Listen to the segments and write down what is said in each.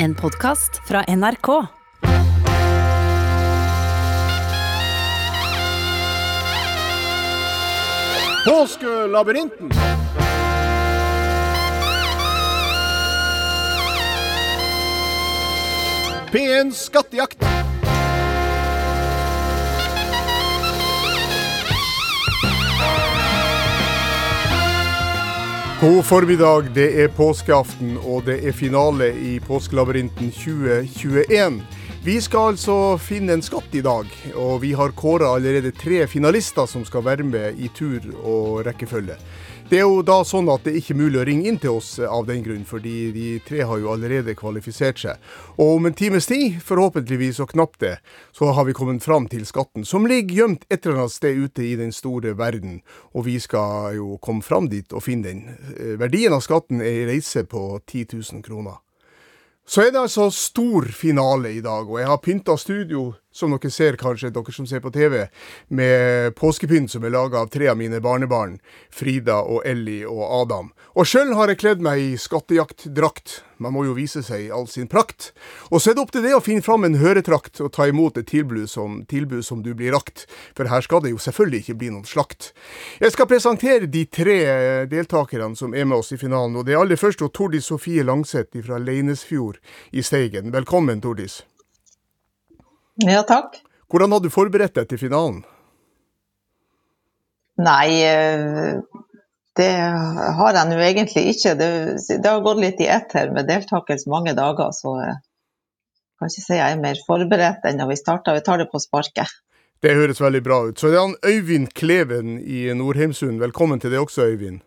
En podkast fra NRK. Påskelabyrinten. P1 Skattejakt. God formiddag. Det er påskeaften, og det er finale i Påskelabyrinten 2021. Vi skal altså finne en skatt i dag, og vi har kåra allerede tre finalister som skal være med i tur og rekkefølge. Det er jo da sånn at det er ikke mulig å ringe inn til oss av den grunn, fordi de tre har jo allerede kvalifisert seg. Og om en times tid, forhåpentligvis og knapt det, så har vi kommet fram til skatten, som ligger gjemt et eller annet sted ute i den store verden. Og vi skal jo komme fram dit og finne den. Eh, Verdien av skatten er ei reise på 10 000 kroner. Så er det altså stor finale i dag, og jeg har pynta studio, som dere ser kanskje, dere som ser på TV, med påskepynt som er laga av tre av mine barnebarn, Frida og Ellie og Adam. Og sjøl har jeg kledd meg i skattejaktdrakt, man må jo vise seg i all sin prakt. Og så er det opp til det å finne fram en høretrakt og ta imot et tilbud som, tilbud som du blir rakt, for her skal det jo selvfølgelig ikke bli noen slakt. Jeg skal presentere de tre deltakerne som er med oss i finalen, og det er aller først Tordis Sofie Langseth fra Leinesfjord i Steigen. Velkommen, Tordis. Ja, takk. Hvordan har du forberedt deg til finalen? Nei, eh, det har jeg nå egentlig ikke. Det, det har gått litt i ett her med deltakelse mange dager, så jeg kan ikke si jeg er mer forberedt enn da vi starta. Vi tar det på sparket. Det høres veldig bra ut. Så det er han Øyvind Kleven i Nordheimsund. Velkommen til deg også, Øyvind.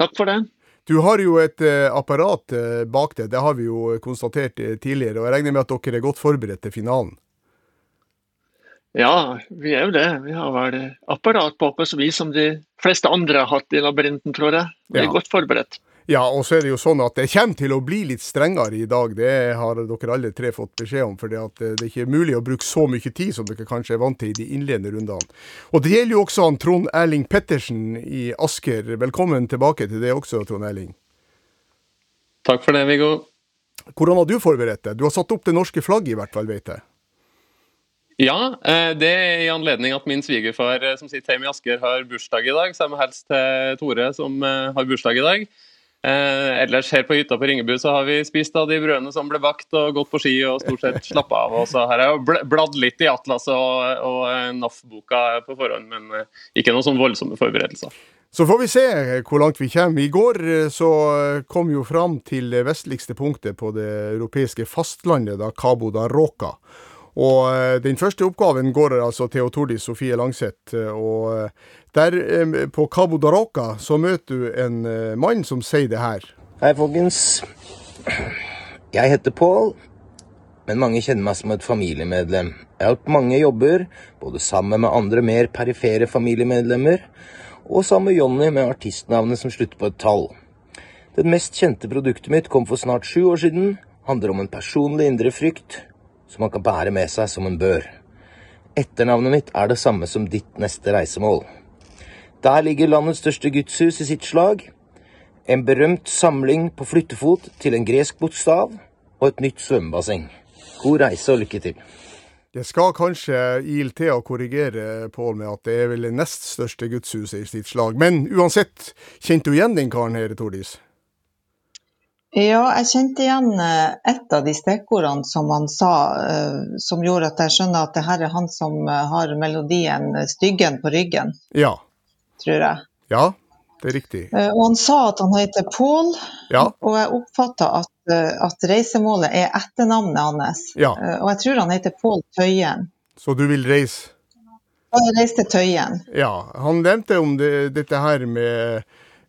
Takk for det. Du har jo et uh, apparat uh, bak deg, det har vi jo konstatert uh, tidligere. og Jeg regner med at dere er godt forberedt til finalen? Ja, vi er jo det. Vi har vel apparat bak oss, vi som de fleste andre har hatt i labyrinten, tror jeg. Vi er Ja. godt forberedt. Ja, og så er det jo sånn at det kommer til å bli litt strengere i dag. Det har dere alle tre fått beskjed om. For det er ikke mulig å bruke så mye tid som dere kanskje er vant til i de innledende rundene. Og det gjelder jo også han Trond Erling Pettersen i Asker. Velkommen tilbake til det også, Trond Erling. Takk for det, Viggo. Hvordan har du forberedt deg? Du har satt opp det norske flagget i hvert fall, vet jeg. Ja, eh, det er i anledning at min svigerfar eh, som sitter hjemme i Asker har bursdag i dag, så jeg må helst til Tore som eh, har bursdag i dag. Ellers her på hytta på Ringebu så har vi spist av de brødene som ble bakt og gått på ski og stort sett slappa av. Og så har jeg bl- bladd litt i Atlas og, og NAF-boka på forhånd, men ikke noen sånn voldsomme forberedelser. Så får vi se hvor langt vi kommer. I går så kom vi jo fram til det vestligste punktet på det europeiske fastlandet, da Cabo da Roca. Og eh, den første oppgaven går altså til Tordis Sofie Langseth. eh, Og eh, der på Cabo Daroca, så møter du en mann som sier det her. Hei, folkens. Jeg heter Pål, men mange kjenner meg som et familiemedlem. Jeg har hatt mange jobber, både sammen med andre mer perifere familiemedlemmer, og sammen med Jonny med artistnavnet som slutter på et tall. Det mest kjente produktet mitt kom for snart sju år siden, handler om en personlig indre frykt som man kan bære med seg som en bør. Etternavnet mitt er det samme som ditt neste reisemål. Der ligger landets største gudshus i sitt slag, en berømt samling på flyttefot til en gresk bokstav og et nytt svømmebasseng. God reise og lykke til. Det skal kanskje ILT å korrigere Pål med at det er vel det nest største gudshuset i sitt slag. Men uansett, kjente du igjen den karen her, Tordis? Ja, jeg kjente igjen eh, et av de stikkordene som han sa, eh, som gjorde at jeg skjønner at det her er han som eh, har melodien 'Styggen på ryggen', Ja. tror jeg. Ja, det er riktig. Og han sa at han heter Pål, Ja. og jeg oppfatta at, at reisemålet er etternavnet hans. Ja. Og jeg tror han heter Pål Tøyen. Så du vil reise? Ja, jeg reiste Tøyen. Ja, han nevnte om det, dette her med,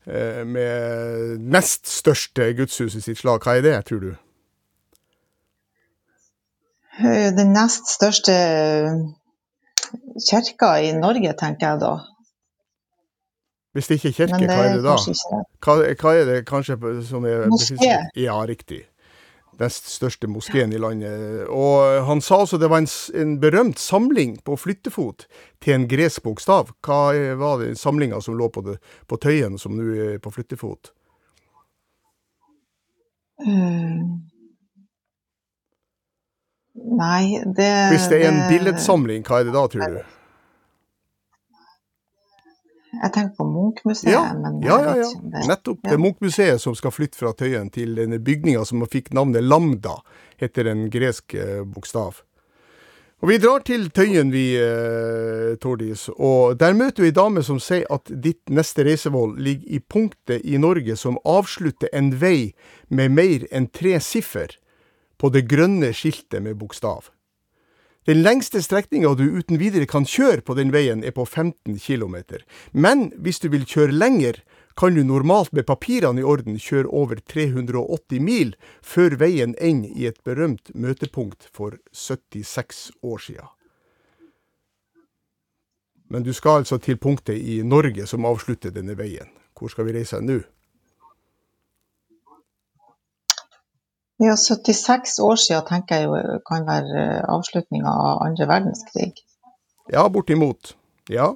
med nest største gudshus i sitt slag. Hva er det, tror du? Eh, Den nest største kirka i Norge, tenker jeg da. Hvis det ikke er kirke, hva er det da? Hva, hva er det kanskje som er Moské. Ja, riktig den største moskeen i landet. Og han sa også det var en, en berømt samling på flyttefot til en gresk bokstav. Hva var den samlinga som lå på, det, på Tøyen, som nå er på flyttefot? Uh, nei, det Hvis det er en billedsamling, hva er det da, tror du? Jeg tenker på Munch-museet, Ja, men ja, ja. ja. det Nettopp. Det er Munch-museet som skal flytte fra Tøyen til denne bygninga som fikk navnet Lambda, etter en gresk eh, bokstav. Og Vi drar til Tøyen, vi, eh, Tordis. Og der møter du ei dame som sier at ditt neste reisemål ligger i punktet i Norge som avslutter en vei med mer enn tre siffer på det grønne skiltet med bokstav. Den lengste strekninga du uten videre kan kjøre på den veien, er på 15 km. Men hvis du vil kjøre lenger, kan du normalt med papirene i orden kjøre over 380 mil før veien ender i et berømt møtepunkt for 76 år siden. Men du skal altså til punktet i Norge som avslutter denne veien. Hvor skal vi reise nå? Ja, 76 år siden tenker jeg jo kan være avslutninga av andre verdenskrig. Ja, bortimot. Ja.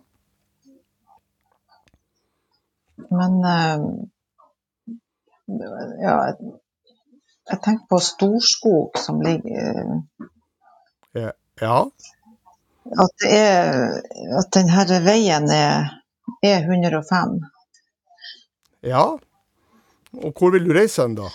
Men eh, ja, jeg- tenker på Storskog som ligger eh, Ja. At, det er, at denne veien er E105. Ja. Og hvor vil du reise hen, da?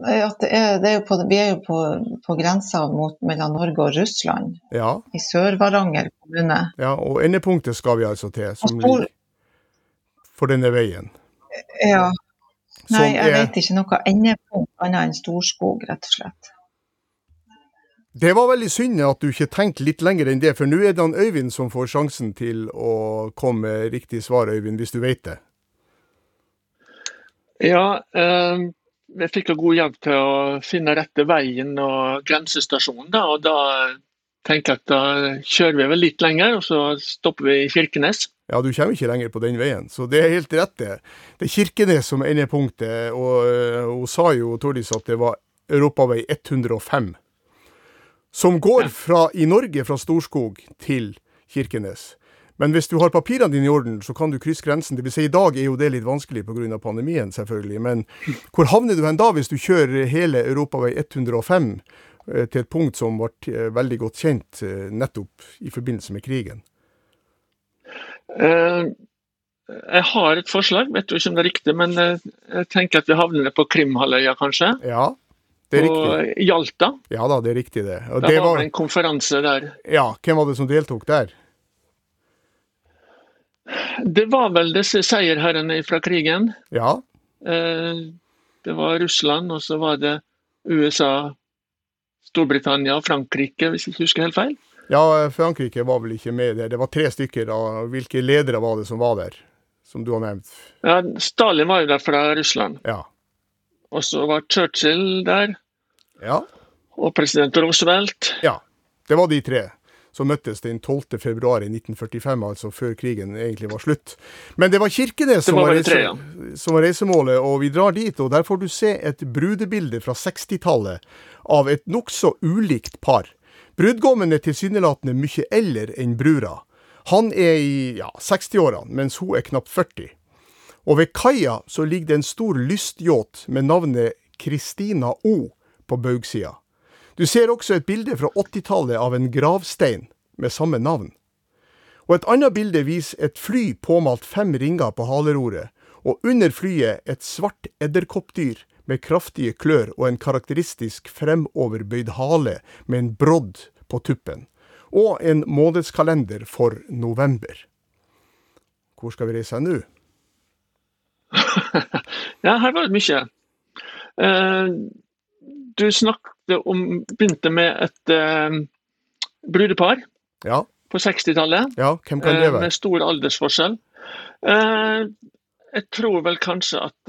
Er, det er jo på, vi er jo på, på grensa mot, mellom Norge og Russland, Ja. i Sør-Varanger kommune. ja. Og endepunktet skal vi altså til, som ligger for denne veien. Ja. Som Nei, jeg er vet ikke noe endepunkt annet enn Storskog, rett og slett. Det var veldig synd at du ikke tenkte litt lenger enn det, for nå er det han Øyvind som får sjansen til å komme med riktig svar, Øyvind, hvis du vet det. Ja, eh, jeg fikk jo god hjelp til å finne rette veien og grensestasjonen. Da, og da tenker jeg at da kjører vi vel litt lenger, og så stopper vi i Kirkenes. Ja, du kommer ikke lenger på den veien, så det er helt rett det. Det er Kirkenes som er endepunktet, og øh, hun sa jo, Tordis, at det var Europavei 105. Som går fra, i Norge fra Storskog til Kirkenes. Men hvis du har papirene dine i orden, så kan du krysse grensen. Det vil si, I dag er jo det litt vanskelig pga. pandemien, selvfølgelig. Men hvor havner du hen da, hvis du kjører hele Europavei 105 eh, til et punkt som ble eh, veldig godt kjent eh, nettopp i forbindelse med krigen? Jeg har et forslag, vet jo ikke om det er riktig, men jeg tenker at vi havner på Krimhalvøya, kanskje. Ja, det er Og På Jalta. Ja da, det er riktig det. Og det, det var var, en konferanse der. ja, hvem var det som deltok der? Det var vel disse seierherrene fra krigen. Ja, Eh, Det var Russland, og så var det USA, Storbritannia og Frankrike, hvis jeg ikke husker helt feil. ja Frankrike var vel ikke med der. Det var tre stykker. Da. Hvilke ledere var det som var der? Som du har nevnt. Ja, Stalin var jo der fra Russland. Ja. Og så var Churchill der, Ja, og president Roosevelt. ja. Det var de tre som møttes den 12. februar i 1945, altså før krigen egentlig var slutt. Men det var Kirkenes som var reise, som var reisemålet, og vi drar dit. og Der får du se et brudebilde fra 60-tallet av et nokså ulikt par. Brudgommen er tilsynelatende mye eldre enn brura. Han er i ja, 60-årene, mens hun er knapt 40. Og ved kaia så ligger det en stor lystyacht med navnet Kristina O på baugsida. Du ser også et bilde fra 80-tallet av en gravstein med samme navn. Og et annet bilde viser et fly påmalt fem ringer på haleroret, og under flyet et svart edderkoppdyr med kraftige klør og en karakteristisk fremoverbøyd hale med en brodd på tuppen. Og en månedskalender for november. Hvor skal vi reise nå? Ja, her var det mye. Eh, Du snakket om, begynte med et uh, brudepar Ja, på 60-tallet. ja, hvem kan det Eh, være? Med stor aldersforskjell. Uh, Jeg tror vel kanskje at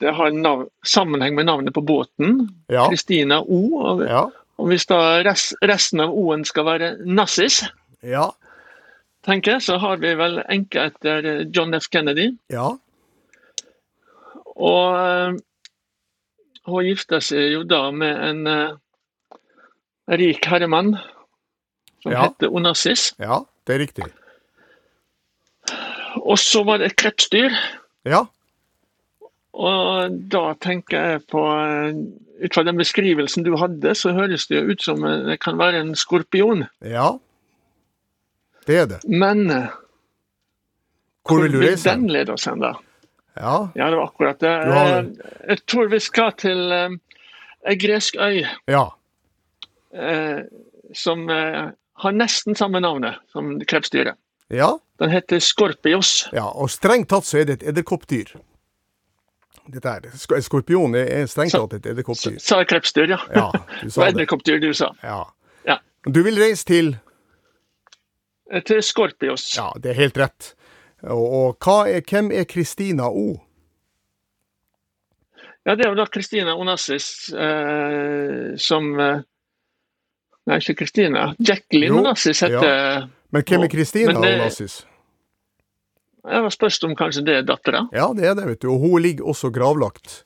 det har nav sammenheng med navnet på båten. Ja, Kristina O. Og, ja, og hvis da res resten av O-en skal være Nassis, ja, tenker jeg, så har vi vel enke etter John F. Kennedy. ja, Og hun gifta seg jo da med en uh, rik herremann som Ja. heter Onassis. ja, det er riktig. Og så var det et krepsdyr. Ja, Og da tenker jeg på eh, Ut fra den beskrivelsen du hadde, så høres det ut som det kan være en skorpion. Ja, det er det. Men eh, Hvor vil du vil den lede oss hen, da? Ja, Ja, det var akkurat det. Eh, Jeg tror vi skal til eh, ei gresk øy ja. eh, som eh, har nesten samme navnet som krepsdyret. Ja, Den heter Skorpios. ja. Og strengt tatt så er det et edderkoppdyr. Dette er, Skorpion er strengt tatt et edderkoppdyr. Sa jeg krepsdyr, ja. Ja, du Det sa var edderkoppdyr du sa. Ja. Ja. Du vil reise til Eh, Til Skorpios. Ja, det er helt rett. Og, og er, hvem er Kristina O? Ja, det er jo da Kristina Onassis eh, som eh, Nei, ikke Kristina. Jacqueline Onassis heter Men hvem er Kristina Onassis? Jeg var spørs om kanskje det er dattera. Ja, det er det, vet du. Og hun ligger også gravlagt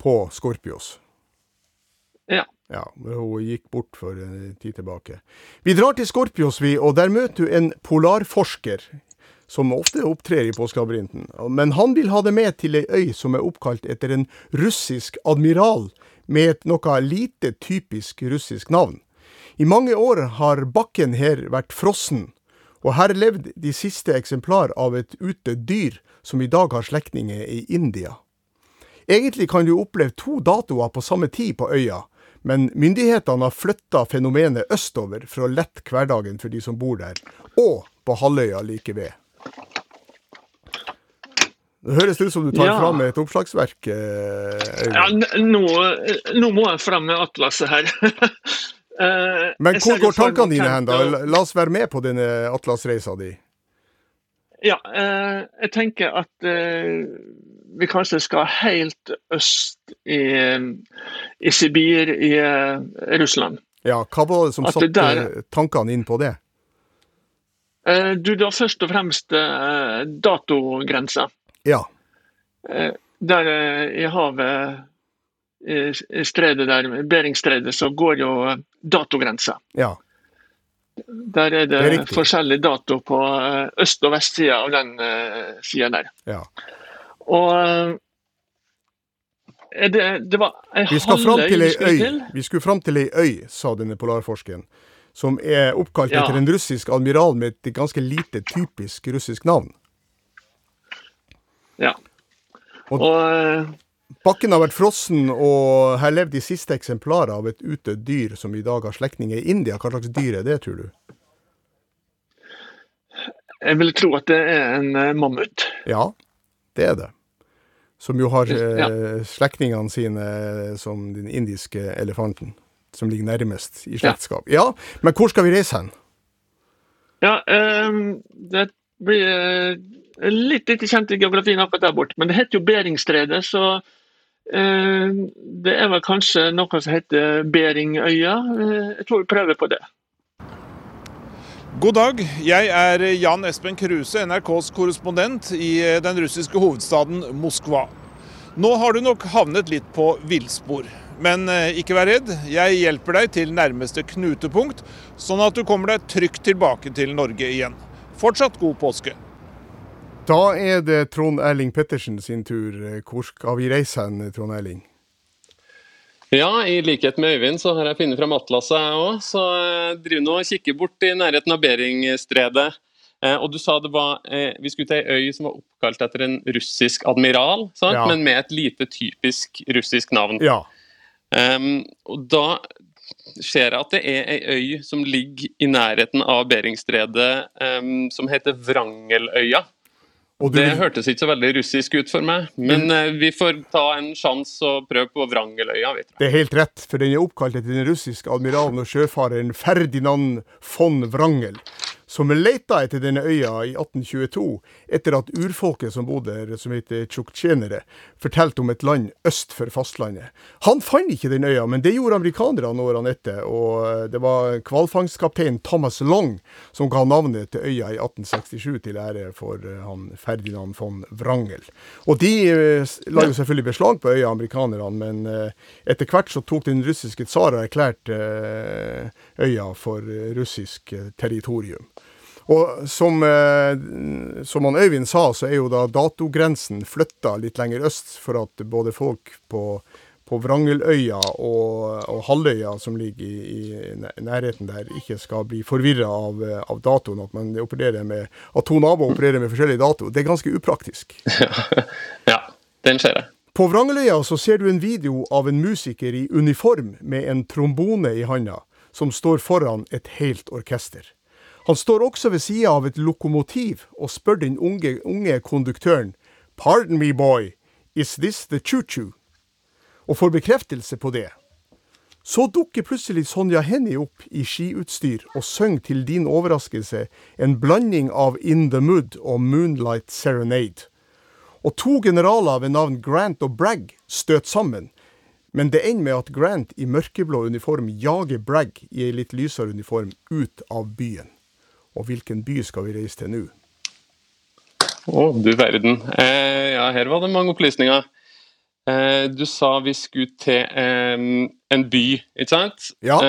på Skorpios. Ja. Ja, hun gikk bort for en tid tilbake. Vi drar til Skorpios, vi, og der møter du en polarforsker som ofte opptrer i Påskelabyrinten. Men han vil ha det med til ei øy som er oppkalt etter en russisk admiral med et noe lite typisk russisk navn. I mange år har bakken her vært frossen, og her levde de siste eksemplar av et utdødd dyr som i dag har slektninger i India. Egentlig kan du oppleve to datoer på samme tid på øya, men myndighetene har flytta fenomenet østover for å lette hverdagen for de som bor der, og på halvøya like ved. Det høres ut som du tar Ja. fram et oppslagsverk. eh, Ja, nå, nå må jeg fram med atlaset her. Eh, Men hvor går tankene dine hen, da? La oss være med på denne atlasreisa di. Ja, eh, jeg tenker at eh, vi kanskje skal helt øst i, i Sibir i eh, Russland. Ja, hva var det som satte tankene inn på det? Eh, du, da først og fremst eh, datogrensa. Ja. Eh, der i havet, i stredet der, Beringstredet, så går jo datogrensa. Ja. Der er det, Det er forskjellig dato på øst- og vestsida av den sida der. ja. Og det, det var ei halvøy. Vi skulle fram til ei øy, sa denne polarforskeren. Som er oppkalt Ja. etter en russisk admiral med et ganske lite typisk russisk navn. Ja. Og- Og eh, Bakken har vært frossen, og her levde de siste eksemplarer av et utdødd dyr som i dag har slektninger i India. Hva slags dyr er det, tror du? jeg vil tro at det er en eh, mammut. Ja, det er det. Som jo har eh, Ja. slektningene sine som den indiske elefanten, som ligger nærmest i slektskap. Ja, men hvor skal vi reise hen? Ja, um, det blir uh, litt lite kjent i geografien akkurat der borte, men det heter jo Beringstredet, så uh, det er vel kanskje noe som heter Beringøya. Uh, jeg tror vi prøver på det. God dag, jeg er Jan Espen Kruse, NRKs korrespondent i eh, den russiske hovedstaden Moskva. Nå har du nok havnet litt på villspor. Men eh, ikke vær redd, jeg hjelper deg til nærmeste knutepunkt, sånn at du kommer deg trygt tilbake til Norge igjen. Fortsatt god påske. Da er det Trond Erling Pettersen sin tur. Hvor skal vi reise hen, Trond Erling? Ja, i likhet med Øyvind så har jeg funnet fram atlaset jeg òg, så jeg driver nå og kikker bort i nærheten av Beringstredet. Eh, og du sa det var eh, Vi skulle til ei øy som var oppkalt etter en russisk admiral, sant? Ja. men med et lite typisk russisk navn. Ja. Em, og da ser jeg at det er ei øy som ligger i nærheten av Beringstredet, um, som heter Vrangeløya. Du Det hørtes ikke så veldig russisk ut for meg, men eh, vi får ta en sjanse og prøve på Vrangeløya. vet du. det er helt rett, for den er oppkalt etter den russiske admiralen og sjøfareren Ferdinand von Wrangel, som leita etter denne øya i 1822, etter at urfolket som bodde der, som heter tsjuksjenere, fortalte om et land øst for fastlandet. Han fant ikke den øya, men det gjorde amerikanerne årene etter, og eh, det var hvalfangstkaptein Thomas Long som ga navnet til øya i 1867 til ære for eh, han Ferdinand von Wrangel. Og de eh, la jo selvfølgelig beslag på øya, amerikanerne, men etter hvert så tok den russiske tsar og erklærte øya for russisk territorium. Og som, eh, som han Øyvind sa, så er jo da datogrensen flytta litt lenger øst for at både folk på, på Vrangeløya og, og Halvøya, som ligger i, i nærheten der, ikke skal bli forvirra av, av, datoen. At, man opererer med, at to naboer opererer med forskjellig dato. Det er ganske upraktisk. ja, den ser jeg. På Vrangeløya så ser du en video av en musiker i uniform med en trombone i handa, som står foran et helt orkester. Han står også ved sida av et lokomotiv og spør den unge, unge konduktøren Pardon me, boy, is this the choo-choo? Og får bekreftelse på det. Så dukker plutselig Sonja Hennie opp i skiutstyr og synger til din overraskelse en blanding av In the Mood og Moonlight Serenade. Og to generaler ved navn Grant og Bragg støter sammen, men det ender med at Grant i mørkeblå uniform jager Bragg i ei litt lysere uniform ut av byen. Og hvilken by skal vi reise til nå? Å, du verden. Eh, ja, her var det mange opplysninger. Eh, du sa vi skulle til eh, en by, ikke sant? Ja.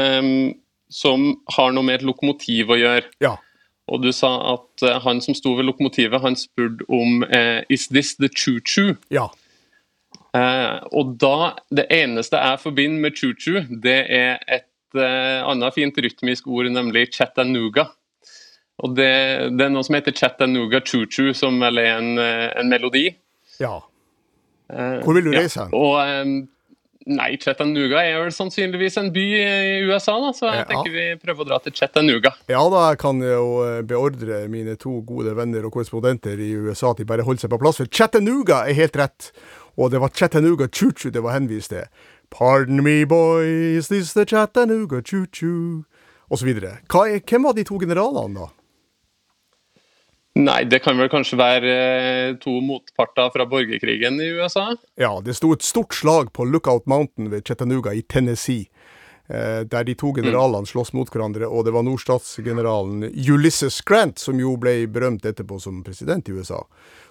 som har noe med et lokomotiv å gjøre. Ja. Og du sa at eh, han som sto ved lokomotivet, han spurte om eh, Is this the choo-choo? Ja. Eh, og da Det eneste jeg forbinder med choo-choo, det er et annet fint rytmisk ord, nemlig chattanooga. Og det, det, er noe som heter Chattanooga Choo Choo, som vel er en, eh, en melodi. Ja. Eh, Hvor vil du reise hen? Ja. Og, Nei, Chattanooga er vel sannsynligvis en by i USA, da, så jeg ja. tenker vi prøver å dra til Chattanooga. Ja da, jeg kan jo eh, beordre mine to gode venner og korrespondenter i USA til bare holder holde seg på plass, for Chattanooga er helt rett. Og det var Chattanooga Choo-Choo det var henvist til. Pardon me, boy, is this the Chattanooga Choo-Choo? Og så videre. Hvem var de to generalene, da? Nei, det kan vel kanskje være eh, to motparter fra borgerkrigen i USA? Ja, det sto et stort slag på Lookout Mountain ved Chattanooga i Tennessee. Eh, der de to mm. generalene slåss mot hverandre, og det var nordstatsgeneralen Ulysses Grant, som jo ble berømt etterpå som president i USA,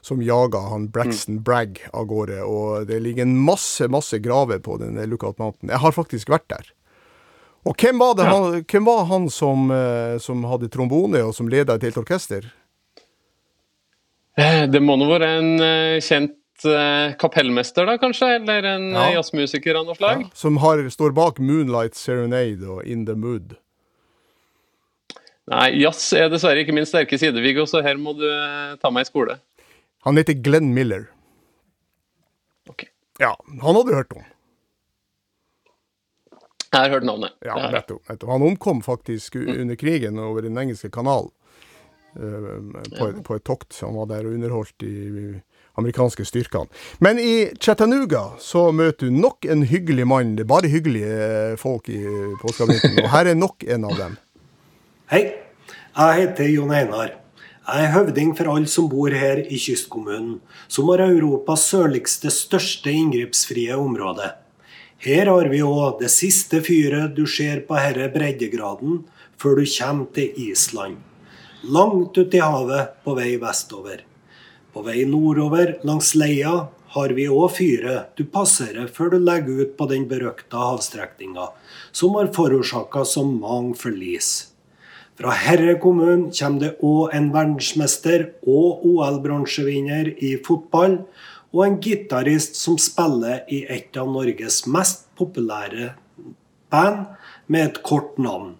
som jaga han Braxton mm. Bragg av gårde. Og det ligger en masse, masse graver på denne Lookout Mountain. Jeg har faktisk vært der. Og hvem var, det, han, hvem var han som, eh, som hadde trombone, og som leda et helt orkester? Eh, det må nå være en uh, kjent uh, kapellmester, da kanskje? Eller en ja. jazzmusiker av noe slag? Ja. Som har, står bak 'Moonlight Serenade' og 'In the Mood'. Nei, jazz er dessverre ikke min sterke side, Viggo, så her må du ta meg i skole. Han heter Glenn Miller. Ok. Ja, han hadde du hørt om. Jeg har hørt navnet. Ja, nettopp. Han omkom faktisk mm. under krigen over Den engelske kanalen. Eh, på, på, et tokt. Han var der og underholdt de amerikanske styrkene. Men i Chattanooga så møter du nok en hyggelig mann. Det er bare hyggelige folk i påskeavisen, og her er nok en av dem. Hei, jeg heter Jon Einar. Jeg er høvding for alle som bor her i kystkommunen, som har Europas sørligste, største inngrepsfrie område. Her har vi òg det siste fyret du ser på herre breddegraden før du kommer til Island langt uti havet på vei vestover. På vei nordover langs leia har vi òg fyret du passerer før du legger ut på den berøkta havstrekninga, som har forårsaka så mange forlis. Fra Herre kommune kommer det òg en verdensmester og OL-bronsevinner i fotball, og en gitarist som spiller i et av Norges mest populære band med et kort navn.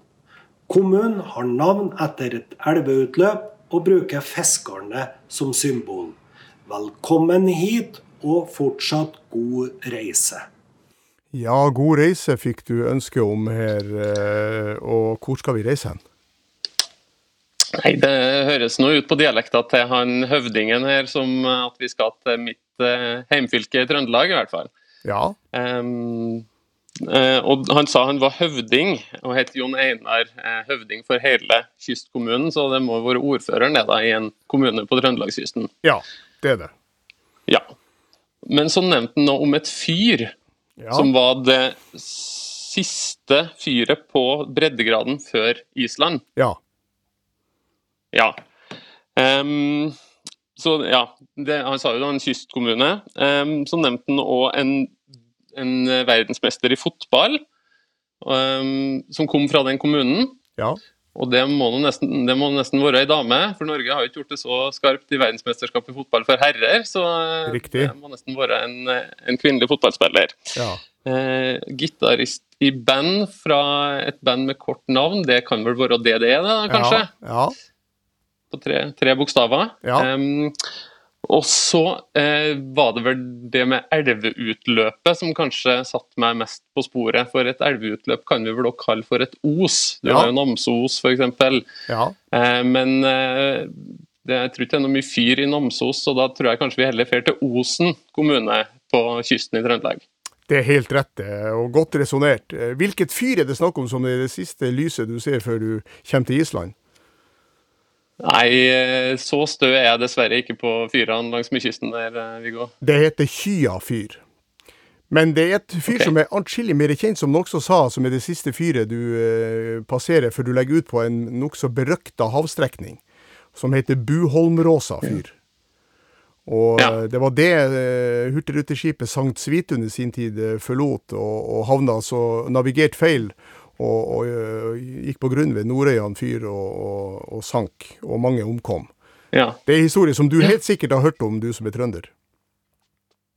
Kommunen har navn etter et elveutløp og bruker fiskerne som symbol. Velkommen hit, og fortsatt god reise. Ja, god reise fikk du ønske om her. Eh, og hvor skal vi reise hen? Nei, Det høres nå ut på dialekta til han høvdingen her som at vi skal til mitt eh, heimfylke i Trøndelag, i hvert fall. Ja. Um, og Han sa han var høvding, og het Jon Einar eh, høvding for hele kystkommunen. Så det må være ordføreren det da, i en kommune på Trøndelagskysten. Ja, det er det. Ja. Men så nevnte han noe om et fyr, ja. som var det siste fyret på breddegraden før Island. Ja. Ja. Um, så ja, det, Han sa jo da en kystkommune. Um, så nevnte han òg en en eh, verdensmester i fotball um, som kom fra den kommunen. Ja. Og det må, nesten, det må nesten være ei dame, for Norge har jo ikke gjort det så skarpt i verdensmesterskapet i fotball for herrer. Så eh, Riktig. det må nesten være en, en kvinnelig fotballspiller. Ja. Eh, Gitarist i band fra et band med kort navn, det kan vel være DDE, da, kanskje? Ja. På tre, tre bokstaver. Ja. Em, og så eh, var det vel det med elveutløpet som kanskje satte meg mest på sporet. For et elveutløp kan vi vel også kalle for et os. Du Ja. har jo Namsos f.eks. ja. Eh, men eh, det, jeg tror ikke det er noe mye fyr i Namsos, så da tror jeg kanskje vi heller drar til Osen kommune på kysten i Trøndelag. Det er helt rett, og godt resonnert. Eh, Hvilket fyr er det snakk om som er det siste lyset du ser før du kommer til Island? Nei, eh, så stø er jeg dessverre ikke på fyrene langs med kysten der, eh, Viggo. Det heter Kya fyr. Men det er et fyr okay. som er atskillig mer kjent, som du også sa, som er det siste fyret du eh, passerer før du legger ut på en nokså berøkta havstrekning, som heter Buholmråsa fyr. Og Ja. eh, det var det eh, hurtigruteskipet Sankt Svitun i sin tid eh, forlot, og, og havna altså navigert feil. Og, og eh, gikk på grunn ved Nordøyan fyr og, og, og sank, og mange omkom. Ja, Det er en historie som du helt sikkert har hørt om, du som er trønder.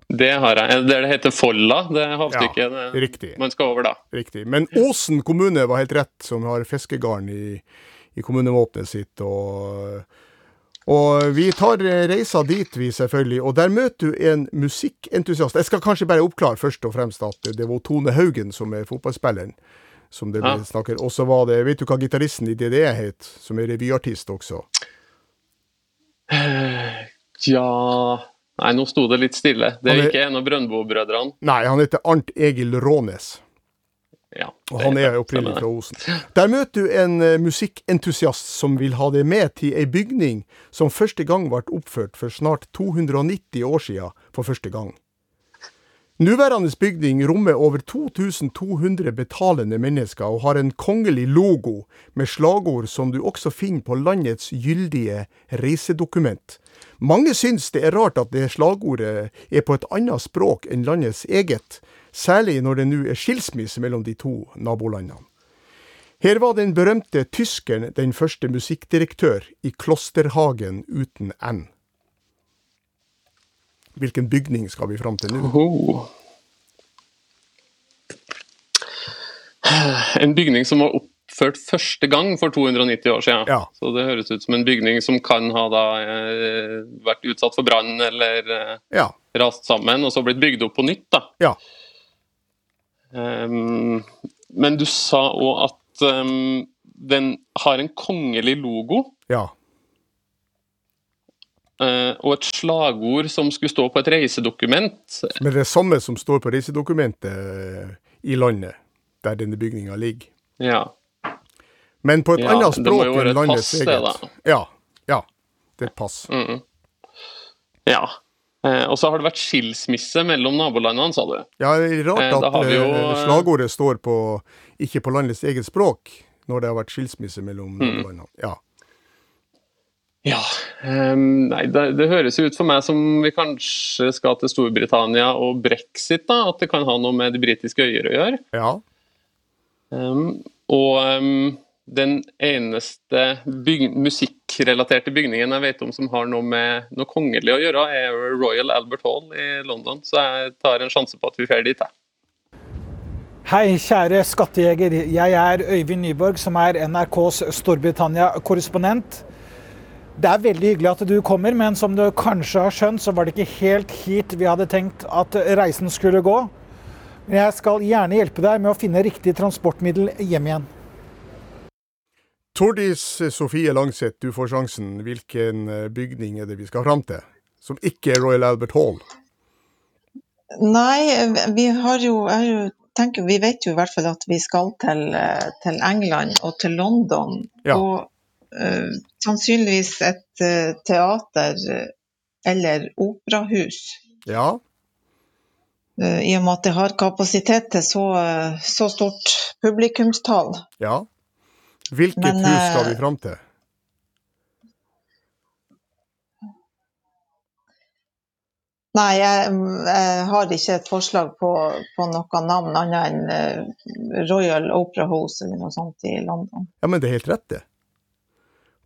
det har jeg. Det det heter Folla, det havstykket ja, Riktig. man skal over da. Riktig. Men Åsen kommune var helt rett, som har fiskegarn i, i kommunevåpenet sitt. Og, og vi tar reisa dit, vi selvfølgelig. Og der møter du en musikkentusiast. Jeg skal kanskje bare oppklare først og fremst at det var Tone Haugen som er fotballspilleren. Som det ble snakket. Og så var det, vet du hva gitaristen i DDE het, som er revyartist også? Ja Nei, nå sto det litt stille. Det er er- ikke en av Brøndbo-brødrene. Nei, han heter Arnt Egil Rånes. Ja, Og han er opprinnelig fra Osen. Der møter du en eh, musikkentusiast som vil ha deg med til ei bygning som første gang ble oppført for snart 290 år siden for første gang. Nuværende bygning rommer over 2200 betalende mennesker og har en kongelig logo med slagord som du også finner på landets gyldige reisedokument. Mange syns det er rart at det slagordet er på et annet språk enn landets eget, særlig når det nå er skilsmisse mellom de to nabolandene. Her var den berømte tyskeren den første musikkdirektør i Klosterhagen uten N. Hvilken bygning skal vi fram til nå? Oh. En bygning som var oppført første gang for 290 år siden. Ja. Så det høres ut som en bygning som kan ha da, eh, vært utsatt for brann eller eh, Ja. rast sammen, og så blitt bygd opp på nytt. da. Ja. Um, men du sa òg at um, den har en kongelig logo. Ja. Eh, og et slagord som skulle stå på et reisedokument. Men det er samme som står på reisedokumentet eh, i landet, der denne bygninga ligger. Ja. Men på et Ja, annet det må språk jo være et landets pass, det, eget. da. Ja. Ja. Det er et pass. Mm. Ja. Eh, og så har det vært skilsmisse mellom nabolandene, sa du. Ja, det er rart at jo, slagordet står på, ikke på landets eget språk, når det har vært skilsmisse mellom Mm. nabolandene. Ja. Ja. um, nei, det, det høres ut for meg som vi kanskje skal til Storbritannia og brexit, da. At det kan ha noe med de britiske øyer å gjøre. ja. Um, og um, den eneste byg musikkrelaterte bygningen jeg vet om som har noe med noe kongelig å gjøre, er Royal Albert Hall i London. Så jeg tar en sjanse på at vi drar dit. jeg. Hei, kjære skattejeger. Jeg er Øyvind Nyborg, som er NRKs Storbritannia-korrespondent. Det er veldig hyggelig at du kommer, men som du kanskje har skjønt, så var det ikke helt hit vi hadde tenkt at reisen skulle gå. Men jeg skal gjerne hjelpe deg med å finne riktig transportmiddel hjem igjen. Tordis Sofie Langseth, du får sjansen. Hvilken eh, bygning er det vi skal fram til? Som ikke er Royal Albert Hall? Nei, vi har jo, jeg har jo tenker, Vi vet jo i hvert fall at vi skal til, eh, til England og til London. Ja. Og sannsynligvis et eh, teater eh, eller operahus. Ja. eh, I og med at det har kapasitet til så, eh, så stort publikumstall. Ja. Hvilket Men, hus skal eh, vi fram til? Nei, jeg, jeg, har ikke et forslag på, på noe navn annet enn Royal Opera House eller noe sånt i London. Ja, men det er helt rett, det.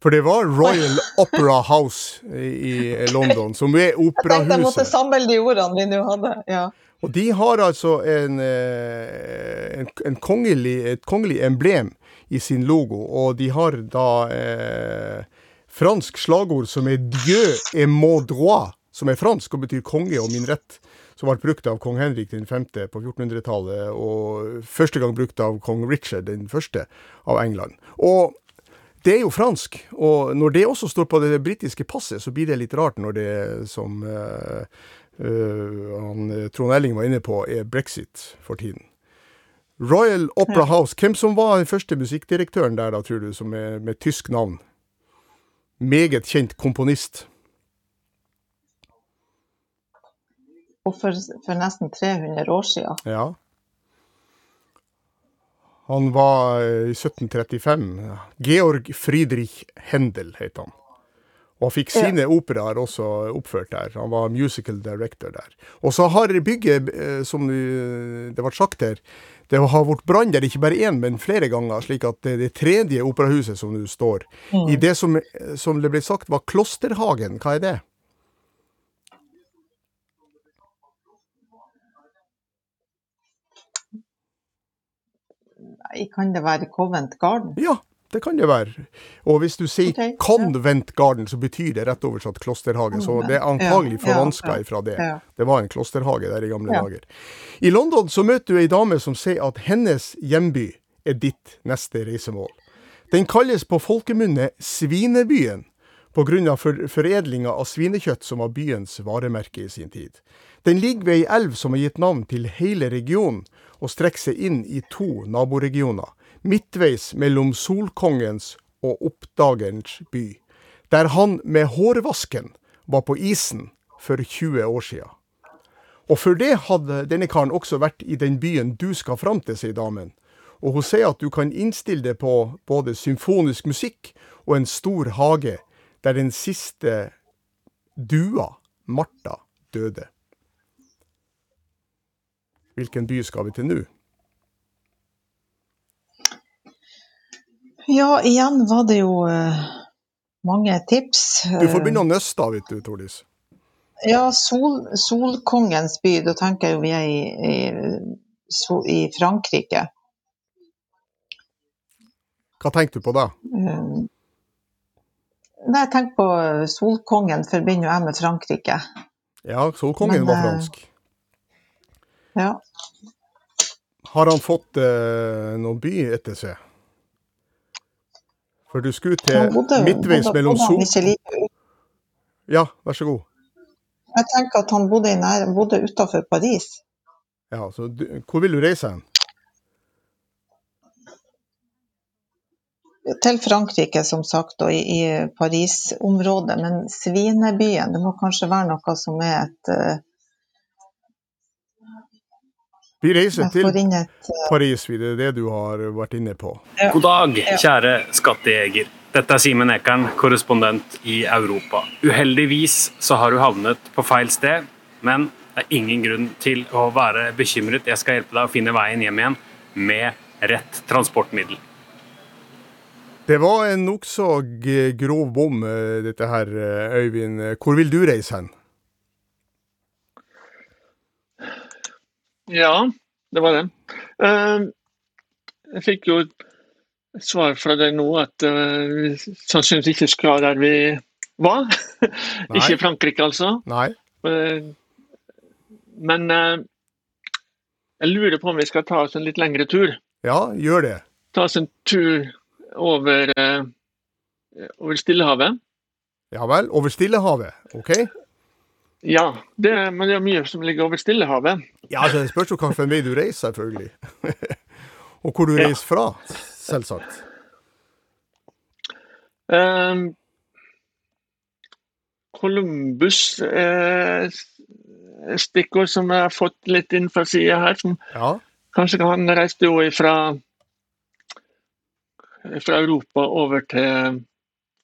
For det var Royal Opera House i, London, som er operahuset. Jeg tenkte jeg måtte samle de ordene vi nå hadde. ja. Og de har altså en, eh, en, en kongelig, et kongelig emblem i sin logo, og de har da eh, fransk slagord som er 'Dieu et mon droit', som er fransk og betyr konge og min rett. Som ble brukt av kong Henrik 5. på 1400-tallet, og første gang brukt av kong Richard den første av England. Og det er jo fransk, og når det også står på det britiske passet, så blir det litt rart når det, som uh, uh, han, Trond Elling var inne på, er brexit for tiden. Royal Opera House, hvem som var den første musikkdirektøren der, da, tror du, som er med tysk navn? Meget kjent komponist. Og for, for nesten 300 år siden. Ja. Han var eh, i 1735 Georg Friedrich Händel, het han. Og han fikk sine ja. operaer også oppført der. Han var musical director der. Og så har bygget, eh, som det ble sagt her, det har vært brann der ikke bare én, men flere ganger. Slik at det, det tredje operahuset som nå står, mm. i det som, som det ble sagt var Klosterhagen, hva er det? Kan det være Covent Garden? Ja, det kan det være. Og hvis du sier okay, Convent Garden, så betyr det rett oversatt klosterhage. Så det er antagelig forvanska ifra det. Det var en klosterhage der i gamle dager. I London så møter du ei dame som sier at hennes hjemby er ditt neste reisemål. Den kalles på folkemunne Svinebyen, pga. For foredlinga av svinekjøtt som var byens varemerke i sin tid. Den ligger ved ei elv som har gitt navn til hele regionen, og strekker seg inn i to naboregioner, midtveis mellom Solkongens og Oppdagerens by, der han med hårvasken var på isen for 20 år sia. Og for det hadde denne karen også vært i den byen du skal fram til, sier damen. Og hun sier at du kan innstille deg på både symfonisk musikk og en stor hage, der den siste dua, Martha, døde. Hvilken by skal vi til nå? Ja, igjen var det jo uh, mange tips. Du får begynne å nøste, vet du, Tordis. Ja, Sol, Solkongens by. Da tenker jeg jo vi er i, i, i Frankrike. Hva tenker du på da? Uh, nei, jeg tenker på Solkongen forbinder jeg med Frankrike. Ja, Solkongen Men, var fransk. Ja. Har han fått eh, noen by etter seg? For du skulle til midtveis mellom Sol... Ja, vær så god. Jeg tenker at han bodde, nær, bodde utafor Paris. Ja, så du, Hvor vil du reise hen? Til Frankrike, som sagt, og i, i Paris-området. Men Svinebyen, det må kanskje være noe som er et uh, vi reiser til eh, Paris, det er det du har vært inne på. God dag, kjære skattejeger. Dette er Simen Ekern, korrespondent i Europa. Uheldigvis så har du havnet på feil sted, men det er ingen grunn til å være bekymret. Jeg skal hjelpe deg å finne veien hjem igjen med rett transportmiddel. Det var en nokså grov bom, eh, dette her, eh, Øyvind. Hvor vil du reise hen? Ja, det var det. Uh, jeg fikk jo svar fra deg nå at uh, vi sannsynligvis ikke skal der vi var. ikke i Frankrike, altså. Nei. Uh, men jeg lurer på om vi skal ta oss en litt lengre tur. Ja, gjør det. Ta oss en tur over, over Stillehavet. Ja vel. Over Stillehavet, OK? Ja, det, men det er mye som ligger over Stillehavet. Ja, altså, Det spørs jo hvilken vei du reiser, selvfølgelig. Og hvor du ja. reiser fra, selvsagt. Um, Columbus er stikkord som jeg har fått litt inn fra sida her. som ja. Kanskje han reiste jo ifra fra Europa over til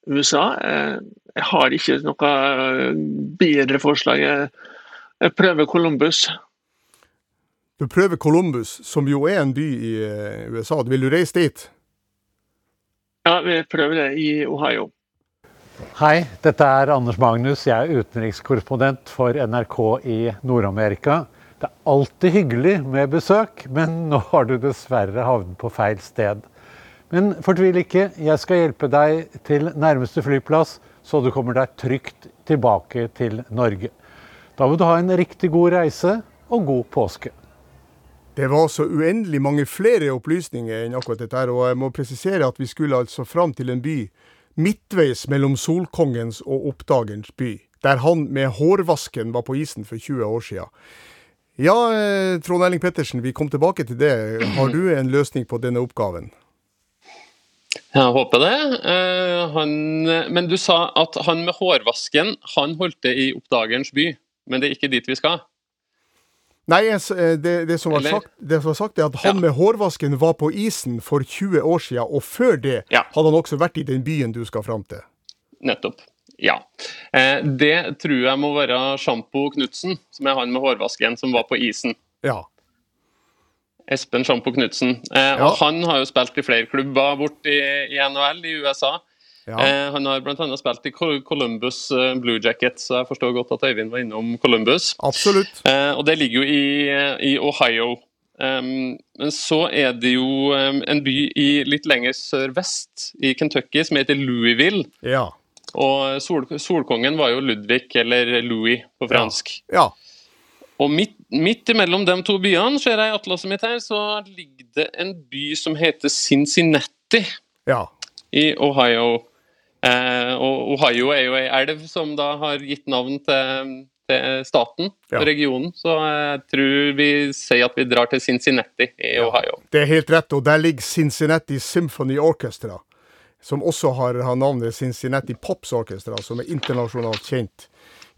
USA. Eh, jeg har ikke noe bedre forslag. Jeg prøver Columbus. Du prøver Columbus, som jo er en by i eh, USA. Vil du reise dit? Ja, vi prøver det i Ohio. Hei, dette er Anders Magnus. Jeg er utenrikskorrespondent for NRK i Nord-Amerika. Det er alltid hyggelig med besøk, men nå har du dessverre havnet på feil sted. Men fortvil ikke, jeg skal hjelpe deg til nærmeste flyplass, så du kommer deg trygt tilbake til Norge. Da vil du ha en riktig god reise og god påske. Det var så uendelig mange flere opplysninger enn akkurat dette og jeg må presisere at vi skulle altså fram til en by midtveis mellom Solkongens og Oppdagerens by, der han med hårvasken var på isen for 20 år siden. Ja, eh, Trond Erling Pettersen, vi kom tilbake til det. Har du en løsning på denne oppgaven? Jeg håper det. Uh, han, men du sa at han med hårvasken, han holdt det i Oppdagerens by. Men det er ikke dit vi skal? Nei, eh, det, det, som sagt, det, som var sagt, er at han ja. med hårvasken var på isen for 20 år siden, og før det ja. hadde han også vært i den byen du skal fram til. Nettopp. Ja. Eh, det tror jeg må være Sjampo Knutsen, som er han med hårvasken, som var på isen. Ja. Espen Sjampo Knutsen. Eh, ja. Han har jo spilt i flere klubber bort i, i NHL i USA. Ja. Eh, han har bl.a. spilt i Columbus uh, Blue Jackets, så jeg forstår godt at Øyvind var innom Columbus. Absolutt. Eh, og det ligger jo i, i Ohio. Um, men så er det jo um, en by i litt lenger sørvest, i Kentucky, som heter Louisville. Ja. Og sol, solkongen var jo Ludvig, eller Louis på fransk. Ja. ja. Og midt, midt imellom de to byene, ser jeg i atlaset mitt her, så ligger det en by som heter Cincinnati ja. i Ohio. Eh, og Ohio er jo ei elv som da har gitt navn til, til staten og regionen. Så jeg tror vi sier at vi drar til Cincinnati i ja, Ohio. Det er helt rett, og der ligger Cincinnati Symphony Orchestra. Som også har, har navnet Cincinnati Pops Orchestra, som er internasjonalt kjent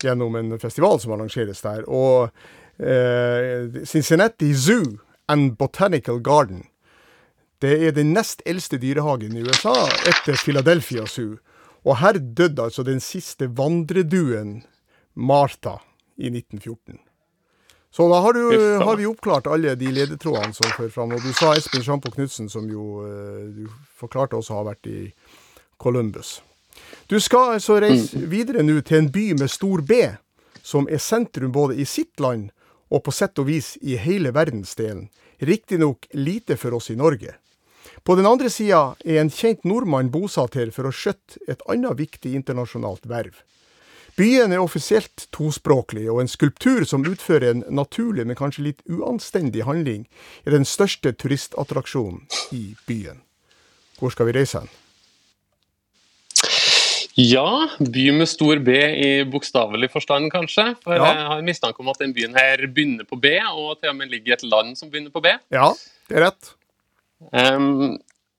gjennom en festival som arrangeres der. Og Cincinnati Zoo and Botanical Garden det er den nest eldste dyrehagen i USA etter Philadelphia Zoo. Og her døde altså den siste vandreduen, Martha, i 1914. Så da har, du, har, vi oppklart alle de ledetrådene som fører fram. Og du sa Espen Sjampo Knutsen, som jo uh, du forklarte også har vært i Columbus. Du skal altså reise mm. videre nå til en by med stor B, som er sentrum både i sitt land og på sett og vis i hele verdensdelen. Riktignok lite for oss i Norge. På den andre sida er en kjent nordmann bosatt her for å skjøtte et annet viktig internasjonalt verv. Byen er offisielt tospråklig, og en skulptur som utfører en naturlig, men kanskje litt uanstendig handling, er den største turistattraksjonen i byen. Hvor skal vi reise hen? Ja, by med stor B i bokstavelig forstand, kanskje. For ja. jeg har mistanke om at den byen her begynner på B, og til og med ligger i et land som begynner på B. Ja, det er rett. Um,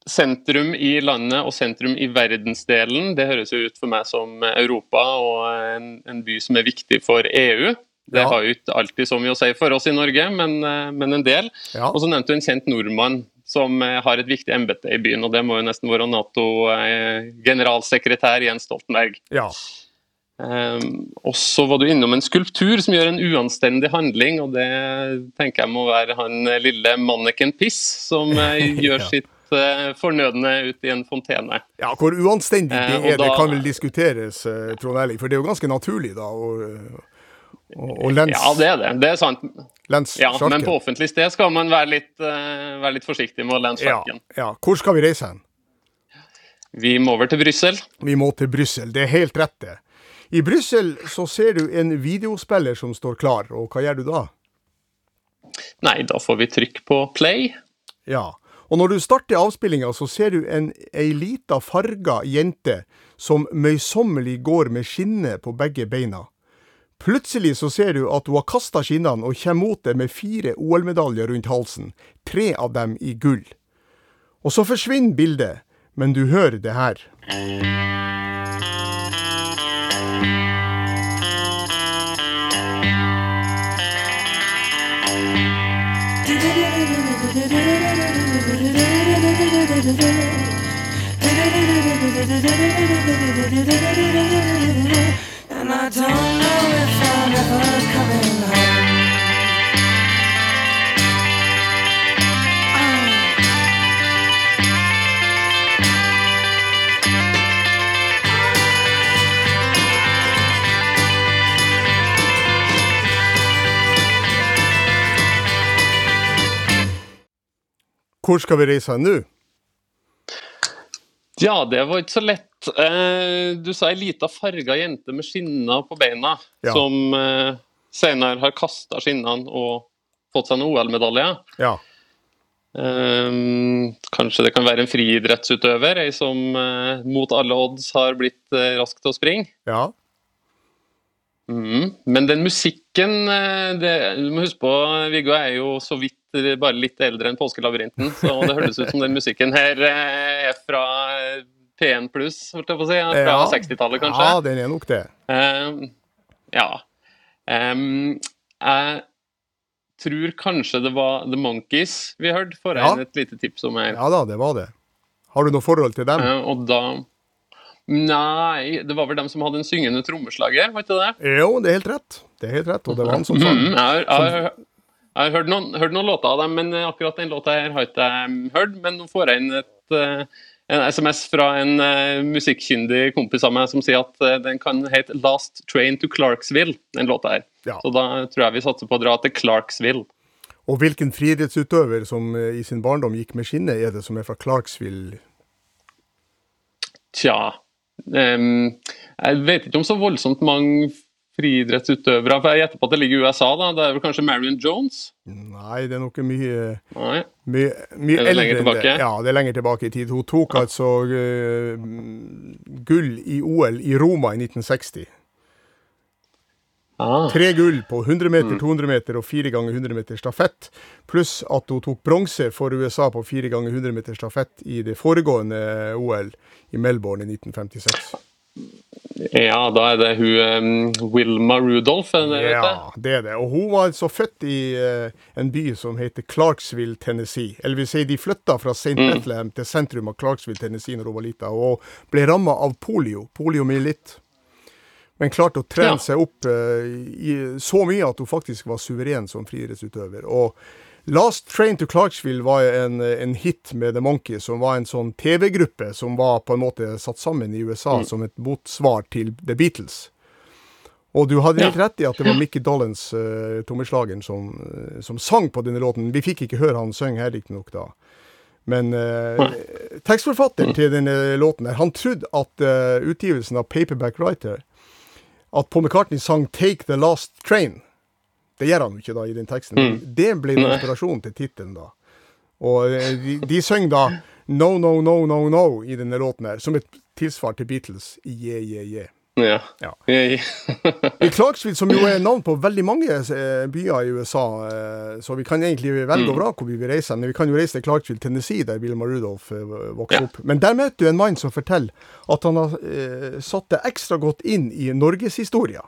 sentrum i landet og sentrum i verdensdelen, det høres jo ut for meg som Europa og en, en by som er viktig for EU. Det ja. har jo ikke alltid så mye å si for oss i Norge, men, eh, men en del. Ja. Og så nevnte du en kjent nordmann som eh, har et viktig embete i byen, og det må jo nesten være Nato-generalsekretær Jens Stoltenberg. Ja. Um, og så var du innom en skulptur som gjør en uanstendig handling, og det tenker jeg må være han lille Manneken Piss som gjør ja. sitt uh, fornødne ut i en fontene. Ja, Hvor uanstendig det er, uh, da, det kan vel diskuteres, Trond Erling, for det er jo ganske naturlig, da. Og, og, og lens, ja, det er det. Det er sant. Ja, men på offentlig sted skal man være litt, være litt forsiktig med å lense sjarken. Ja, ja. Hvor skal vi reise hen? Vi må over til Brussel. Vi må til Brussel, det er helt rett det. I Brussel så ser du en videospiller som står klar, og hva gjør du da? Nei, da får vi trykk på play. Ja, og når du starter avspillinga, så ser du en ei lita farga jente som møysommelig går med skinne på begge beina. Plutselig så ser du at hun har kasta skinnene og kommer mot deg med fire OL-medaljer rundt halsen, tre av dem i gull. Og så forsvinner bildet, men du hører det her. Coming home. Hvor skal vi hen nå? Ja, det var ikke så lett. Eh, du sa ei lita farga jente med skinner på beina, Ja. som eh, senere har kasta skinnene og fått seg en OL-medalje. Ja. Eh, kanskje det kan være en friidrettsutøver, ei som eh, mot alle odds har blitt eh, rask til å springe. Ja. Mhm. Men den musikken eh, det, Du må huske på, Viggo er jo så vidt bare litt eldre enn Påskelabyrinten, så det høres ut som den musikken her eh, er fra eh, P1 pluss, holdt jeg på å si. Fra Ja. 60-tallet, kanskje. Ja, den er nok det. Uh, ja. Um, jeg tror kanskje det var The Monkees vi hørte. Får jeg Ja. et lite tips om her. Ja da, det var det. Har du noe forhold til dem? Uh, og da Nei, det var vel dem som hadde en syngende trommeslager, var ikke det? Jo, det er helt rett. Det er helt rett, og det var han som sang. Mm, jeg har, jeg jeg har hørt, noen, hørt noen låter av dem, men akkurat den låta her har ikke jeg mm, hørt. Men nå får jeg inn et, eh, en SMS fra en uh, musikkyndig kompis av meg som sier at uh, den kan hete 'Last Train to Clarksville', den låta her. Ja. Så da tror jeg vi satser på å dra til Clarksville. Og hvilken friidrettsutøver som eh, i sin barndom gikk med skinne, er det som er fra Clarksville? Tja Jeg vet ikke om så voldsomt mange friidrettsutøvere. For jeg gjetter på at det ligger i USA, da. Det er vel kanskje Marion Jones? Nei, det er noe mye Mye, mye Er det eldre enn det. Ja, det er lenger tilbake i tid. Hun tok altså uh, gull i OL i Roma i 1960. Ah. Tre gull på 100 meter, Mm. 200 meter og 4 ganger 100 meter stafett. Pluss at hun tok bronse for USA på 4 ganger 100 meter stafett i det foregående OL i Melbourne i 1956. Ja, da er det hun um, Wilma Rudolph, det? Ja, det er det. Og hun var altså født i uh, en by som heter Clarksville, Tennessee. Eller vil si, de flytta fra St. Mm. Bethlehem til sentrum av Clarksville, Tennessee når hun var lita, og ble ramma av polio, poliomyelitt. Men klarte å trene Ja. seg opp uh, i, så mye at hun faktisk var suveren som friidrettsutøver. Og Last Train to Clarksville var en, en hit med The Monkey, som var en sånn TV-gruppe som var på en måte satt sammen i USA Mm. som et motsvar til The Beatles. Og du hadde helt rett i at det var Mickey Dollens, uh, trommeslageren, som, eh, som sang på denne låten. Vi fikk ikke høre han synge her, riktignok, da. Men uh, tekstforfatteren til denne låten her, han trodde at uh, utgivelsen av Paperback Writer At Paul McCartney sang 'Take the Last Train'. Det gjør han jo ikke da i den teksten. Mm. Det ble en inspirasjonen til tittelen, da. Og eh, de, de synger da 'No, no, no, no, no' i denne låten her, som et tilsvar til Beatles. Yeah, yeah, yeah. Ja. Ja. I Clarksville, som jo er navn på veldig mange eh, byer i USA, eh, så vi kan egentlig velge og Mm. vrake hvor vi vil reise. Men vi kan jo reise til Clarksville, Tennessee, der Wilma Rudolph eh, vokste Ja. opp. Men der møter du en mann som forteller at han har satt det ekstra godt inn i norgeshistoria.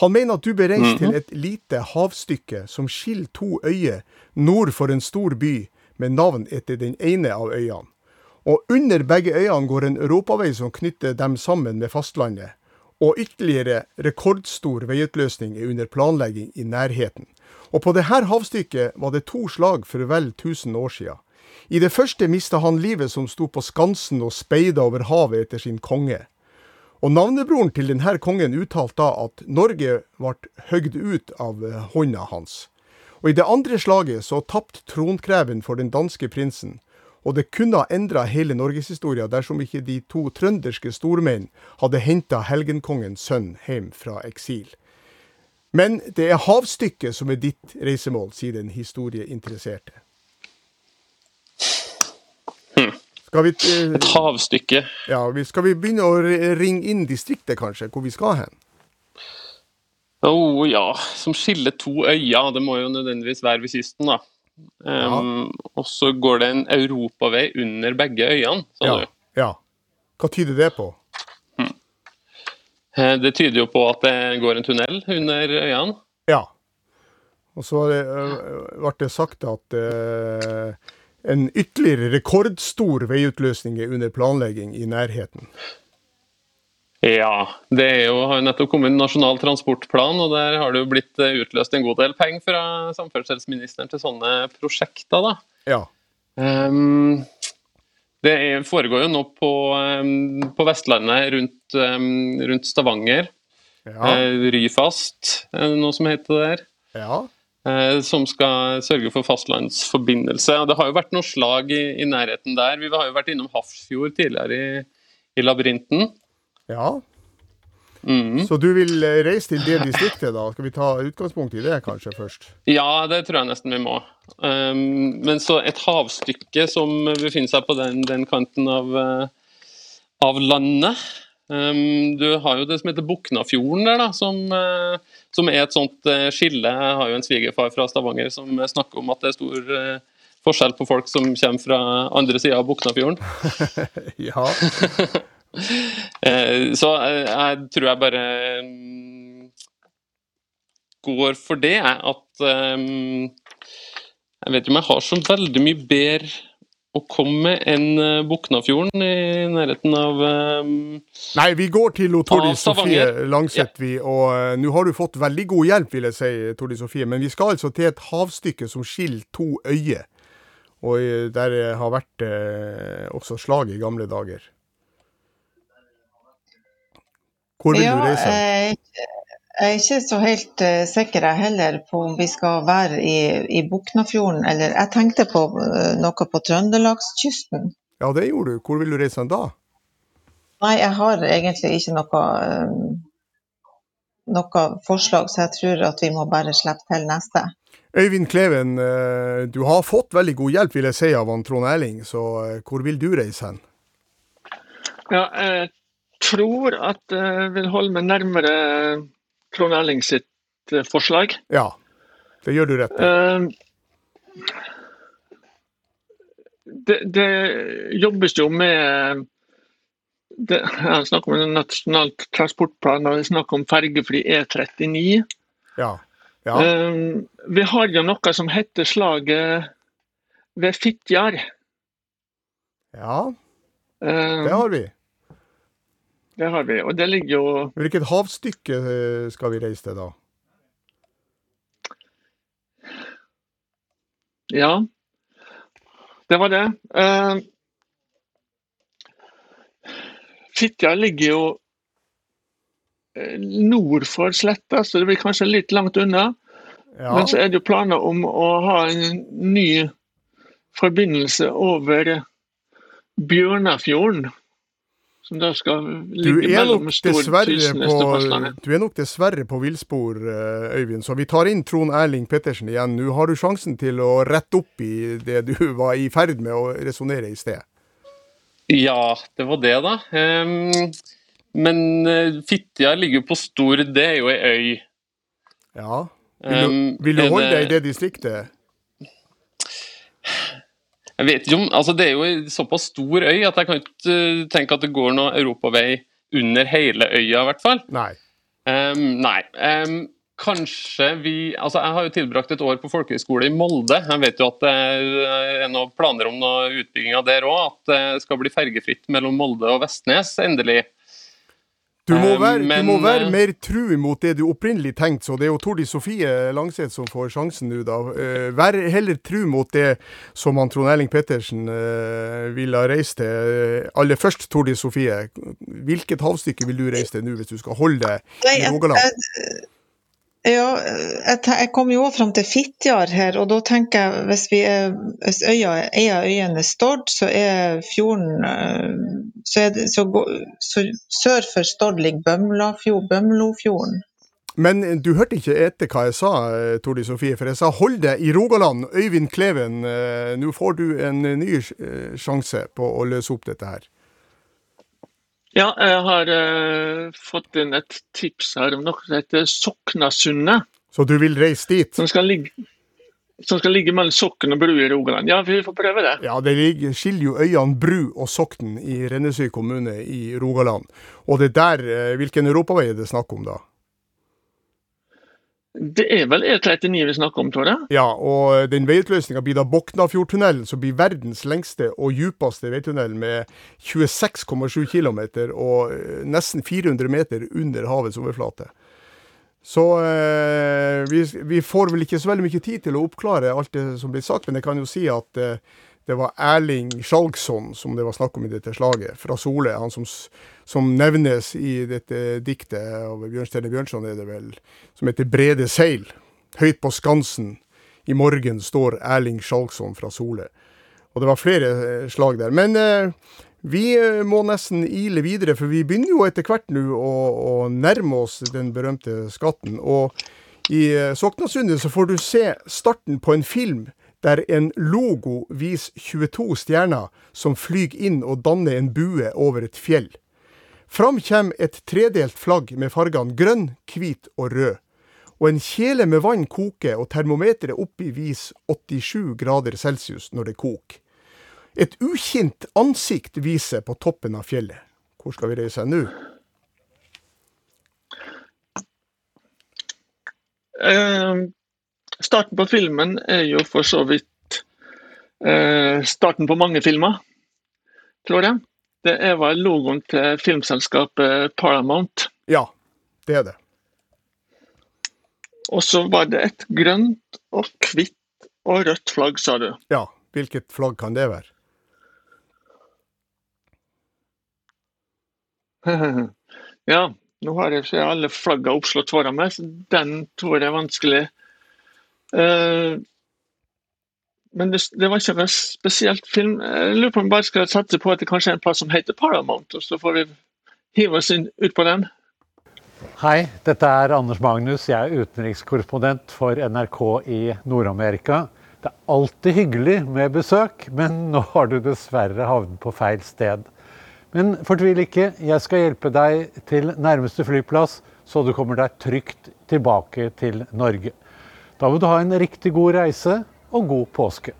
Han mener at du bør reise -hmm. til et lite havstykke som skiller to øyer nord for en stor by med navn etter den ene av øyene. Og under begge øyene går en europavei som knytter dem sammen med fastlandet. Og ytterligere rekordstor veiutløsning er under planlegging i nærheten. Og på dette havstykket var det to slag for vel 1000 år siden. I det første mista han livet som sto på skansen og speida over havet etter sin konge. Og navnebroren til denne kongen uttalte da at Norge ble høgd ut av hånda hans. Og i det andre slaget så tapte tronkreven for den danske prinsen. Og det kunne ha endra hele norgeshistoria dersom ikke de to trønderske stormenn hadde henta helgenkongens sønn hjem fra eksil. Men det er havstykket som er ditt reisemål, sier den historieinteresserte. Skal vi, eh, Et havstykke. ja, vi- skal vi begynne å ringe inn distriktet, kanskje, hvor vi skal hen? Å ja, som skiller to øyer. Det må jo nødvendigvis være ved kysten, da. Um, Og så går det en europavei under begge øyene, sa Ja. du. ja. Hva tyder det på? Eh, Det tyder jo på at det går en tunnel under øyene. Ja. Og så det, øh, ble det sagt at øh, en ytterligere rekordstor veiutløsning er under planlegging i nærheten. Ja, det er jo, har jo nettopp kommet en nasjonal transportplan, og der har det jo blitt eh, utløst en god del penger fra samferdselsministeren til sånne prosjekter. da. Ja. Um, det er, foregår jo nå på, um, på Vestlandet, rundt, um, rundt Stavanger. Ja. Uh, Ryfast, er det noe som heter det der. ja. Uh, som skal sørge for fastlandsforbindelse. Og det har jo vært noen slag i, i nærheten der. Vi har jo vært innom Hafrsfjord tidligere i, i labyrinten. Ja, Mm. så du vil eh, reise til det distriktet, da? Skal vi ta utgangspunkt i det kanskje først? Ja, det tror jeg nesten vi må. Um, men så et havstykke som befinner seg på den, den kanten av, uh, av landet. Um, du har jo det som heter Buknafjorden der, da, som, uh, som er et sånt uh, skille. Jeg har jo en svigerfar fra Stavanger som snakker om at det er stor forskjell på folk som kommer fra andre sida av Buknafjorden. Ja. Eh, så eh, jeg tror jeg bare mm, går for det. At mm, Jeg vet ikke om jeg har så veldig mye bedre å komme med enn eh, Buknafjorden i nærheten av mm, Nei, vi går til Tordis Sofie Langseth, Langset, vi. Og nå har du fått veldig god hjelp, vil jeg si, Tordis Sofie. Men vi skal altså til et havstykke som skiller to øyer. Og der har vært også slag i gamle dager. Hvor vil ja, du reise? Jeg, jeg er ikke så helt uh, sikker jeg heller på om vi skal være i, i Buknafjorden, eller jeg tenkte på uh, noe på Trøndelagskysten. Ja, det gjorde du. Hvor vil du reise da? Nei, jeg har egentlig ikke noe, uh, noe forslag, så jeg tror at vi må bare slippe til neste. Øyvind Kleven, du har fått veldig god hjelp, vil jeg si, av han Trond Erling. Så hvor vil du reise hen? Ja, jeg tror at jeg vil holde meg nærmere Trond Erling sitt eh, forslag. Ja, det gjør du rett i. Eh, Det, det jobbes jo med det, Jeg snakker om en nasjonal transportplan og det snakk om fergefri E39. Ja. ja. Eh, vi har jo noe som heter slaget ved Fitjar. ja, Eh, det har vi. Det har vi, og det ligger jo Hvilket havstykke eh, skal vi reise til da? Ja, det var det. Uh, Fitjar ligger jo eh, nord for Sletta, så det blir kanskje litt langt unna. Ja. Men så er det jo planer om å ha en ny forbindelse over Bjørnafjorden. Som da skal Du ligge mellom nok Stord, dessverre Tysnes og på, fastlandet. du er nok dessverre på villspor, eh, Øyvind, så vi tar inn Trond Erling Pettersen igjen. Nå har du sjansen til å rette opp i det du var i ferd med å resonnere i sted. Ja, det var det, da. Um, men uh, Fitjar ligger jo på Stord, det er jo ei øy. Ja. Vil du, Um, vil du holde deg i det distriktet? Jeg vet ikke om, altså Det er jo en såpass stor øy at jeg kan ikke uh, tenke at det går noen europavei under hele øya, i hvert fall. Nei. Um, nei. Um, kanskje vi Altså, jeg har jo tilbrakt et år på folkehøyskole i Molde. Jeg vet jo at det er noen planer om noe utbygging av der òg. At det skal bli fergefritt mellom Molde og Vestnes, endelig. Du må, være, være, du må være eh, mer tru mot det du opprinnelig tenkte, så det er jo Tordi Sofie Langseth som får sjansen nå, da. Eh, vær heller tru mot det som han Trond Erling Pettersen eh, ville ha reist til. Eh, aller først, Tordi Sofie, hvilket havstykke vil du reise til nå, hvis du skal holde deg i Rogaland? Ja, jeg, kom jo også fram til Fitjar her, og da tenker jeg hvis, vi er, hvis øya, ei av øyene er Stord, så er fjorden eh, så, er det, så, så Sør for Stord ligger Bømlofjorden. Men du hørte ikke etter hva jeg sa, eh, Tordi Sofie, for jeg sa hold deg i Rogaland. Øyvind Kleven, eh, nå får du en ny sjanse på å løse opp dette her. Ja, jeg har uh, fått inn et tips her om noe som heter Soknasundet. Så du vil reise dit? Som skal ligge, som skal ligge mellom Sokn og Bru i Rogaland. Ja, vi får prøve det. Ja, det ligger, skiller jo øyene Bru og Sokn i Rennesøy kommune i Rogaland. Og det er der, eh, hvilken europavei er det snakk om da? Det er vel E39 vi snakker om, tror jeg. Ja, og den veiutløsninga blir da Boknafjordtunnelen, som blir verdens lengste og djupeste veitunnel med 26,7 km og eh, nesten 400 meter under havets overflate. Så eh, vi, vi får vel ikke så veldig mye tid til å oppklare alt det som blir sagt, men jeg kan jo si at eh, det var Erling Skjalgsson som det var snakk om i dette slaget, fra Sole. Han som, som nevnes i dette diktet av Bjørnstjerne Bjørnson, er det vel, som heter 'Brede seil'. Høyt på skansen i morgen står Erling Skjalgsson fra Sole. Og det var flere eh, slag der. Men eh, vi eh, må nesten ile videre, for vi begynner jo etter hvert nå å, å nærme oss den berømte skatten. Og i eh, Soknasundet så får du se starten på en film der en logo viser 22 stjerner som flyger inn og danner en bue over et fjell. Fram kommer et tredelt flagg med fargene grønn, hvit og rød. Og en kjele med vann koker, og termometeret oppi viser 87 grader celsius når det koker. Et ukjent ansikt viser på toppen av fjellet. Hvor skal vi reise nå? Eh, starten på filmen er jo for så vidt eh, starten på mange filmer, tror jeg. Det er vel logoen til filmselskapet Paramount. Ja, det er det. Og så var det et grønt og hvitt og rødt flagg, sa du. Ja, hvilket flagg kan det være? ja, nå har jeg ikke alle flaggene oppslått foran meg, så den tror jeg er vanskelig. Eh, men det, det, var ikke noe spesielt film. Jeg lurer på om vi bare skal satse på at det kanskje er en plass som heter Paramount, og så får vi hive oss inn ut på den. Hei, dette er Anders Magnus. Jeg er utenrikskorrespondent for NRK i Nord-Amerika. Det er alltid hyggelig med besøk, men nå har du dessverre havnet på feil sted. Men fortvil ikke, jeg skal hjelpe deg til nærmeste flyplass, så du kommer deg trygt tilbake til Norge. Da vil du ha en riktig god reise og god påske.